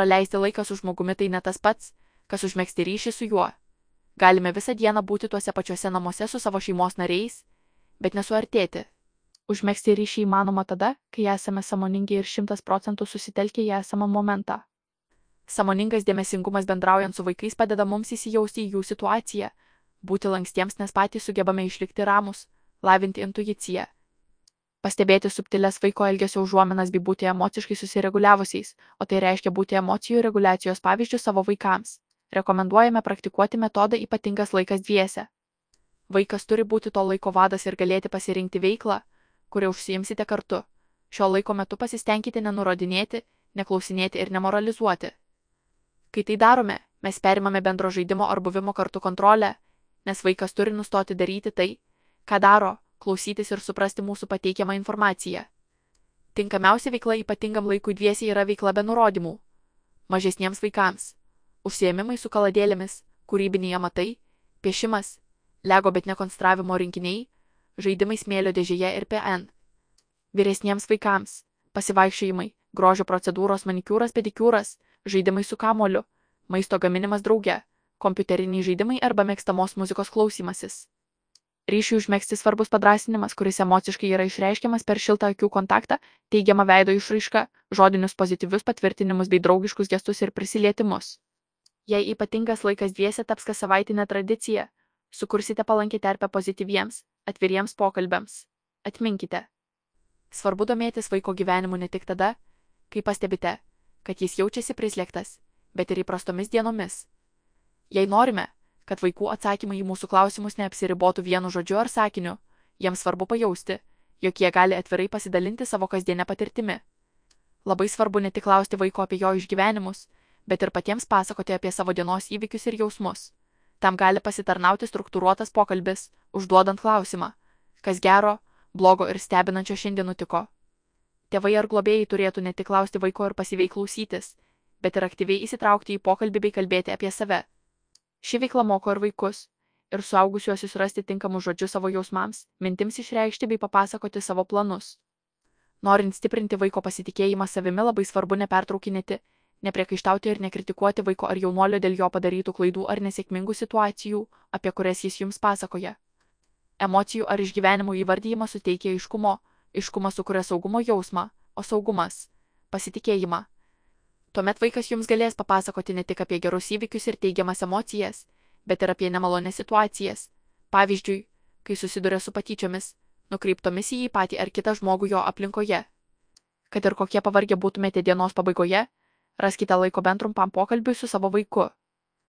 Praleisti laiką su žmogumi tai ne tas pats, kas užmėgsti ryšį su juo. Galime visą dieną būti tuose pačiuose namuose su savo šeimos nariais, bet nesuartėti. Užmėgsti ryšį įmanoma tada, kai esame samoningi ir šimtas procentų susitelkę į esamą momentą. Samoningas dėmesingumas bendraujant su vaikais padeda mums įsijausti į jų situaciją, būti lankstiems, nes patys sugebame išlikti ramus, lavinti intuiciją. Pastebėti subtilės vaiko elgesio užuominas bei būti emociškai susireguliavusiais, o tai reiškia būti emocijų reguliacijos pavyzdžių savo vaikams. Rekomenduojame praktikuoti metodą ypatingas laikas dviese. Vaikas turi būti to laiko vadas ir galėti pasirinkti veiklą, kurią užsiimsite kartu. Šio laiko metu pasistengkite nenurodinėti, neklausinėti ir nemoralizuoti. Kai tai darome, mes perimame bendro žaidimo ar buvimo kartu kontrolę, nes vaikas turi nustoti daryti tai, ką daro, klausytis ir suprasti mūsų pateikiamą informaciją. Tinkamiausia veikla ypatingam laikui dviesiai yra veikla be nurodymų. Mažesniems vaikams. Užsiemimai su kaladėlėmis, kūrybiniai amatai, piešimas, lego bet nekonstravimo rinkiniai, žaidimai smėlio dėžėje ir PN. Vyresniems vaikams - pasivaikščiojimai, grožio procedūros manikiūras pedikiūras, žaidimai su kamoliu, maisto gaminimas drauge, kompiuteriniai žaidimai arba mėgstamos muzikos klausymasis. Ryšiui užmėgsti svarbus padrasinimas, kuris emociškai yra išreiškiamas per šiltą akių kontaktą, teigiamą veido išraišką, žodinius pozityvius patvirtinimus bei draugiškus gestus ir prisilietimus. Jei ypatingas laikas dviese taps kas savaitinė tradicija, sukursite palankį terpę pozityviems, atviriems pokalbiams. Atminkite. Svarbu domėtis vaiko gyvenimu ne tik tada, kai pastebite, kad jis jaučiasi prislėgtas, bet ir įprastomis dienomis. Jei norime, kad vaikų atsakymai į mūsų klausimus neapsiribotų vienu žodžiu ar sakiniu, jiems svarbu pajausti, jog jie gali atvirai pasidalinti savo kasdienę patirtimi. Labai svarbu ne tik klausti vaiko apie jo išgyvenimus, bet ir patiems pasakoti apie savo dienos įvykius ir jausmus. Tam gali pasitarnauti struktūruotas pokalbis, užduodant klausimą, kas gero, blogo ir stebinančio šiandien nutiko. Tėvai ar globėjai turėtų ne tik klausti vaiko ir pasyviai klausytis, bet ir aktyviai įsitraukti į pokalbį bei kalbėti apie save. Ši veikla moko ir vaikus, ir suaugusiuosius rasti tinkamus žodžius savo jausmams, mintims išreikšti bei papasakoti savo planus. Norint stiprinti vaiko pasitikėjimą savimi labai svarbu nepertraukinėti, nepriekaištauti ir nekritikuoti vaiko ar jaunuolio dėl jo padarytų klaidų ar nesėkmingų situacijų, apie kurias jis jums pasakoja. Emocijų ar išgyvenimų įvardyjimas suteikia aiškumo, Iškumas sukuria saugumo jausmą, o saugumas - pasitikėjimą. Tuomet vaikas jums galės papasakoti ne tik apie gerus įvykius ir teigiamas emocijas, bet ir apie nemalonės situacijas. Pavyzdžiui, kai susiduria su patyčiomis, nukreiptomis į jį patį ar kitą žmogų jo aplinkoje. Kad ir kokie pavargę būtumėte dienos pabaigoje, raskite laiko bent trumpam pokalbiui su savo vaiku.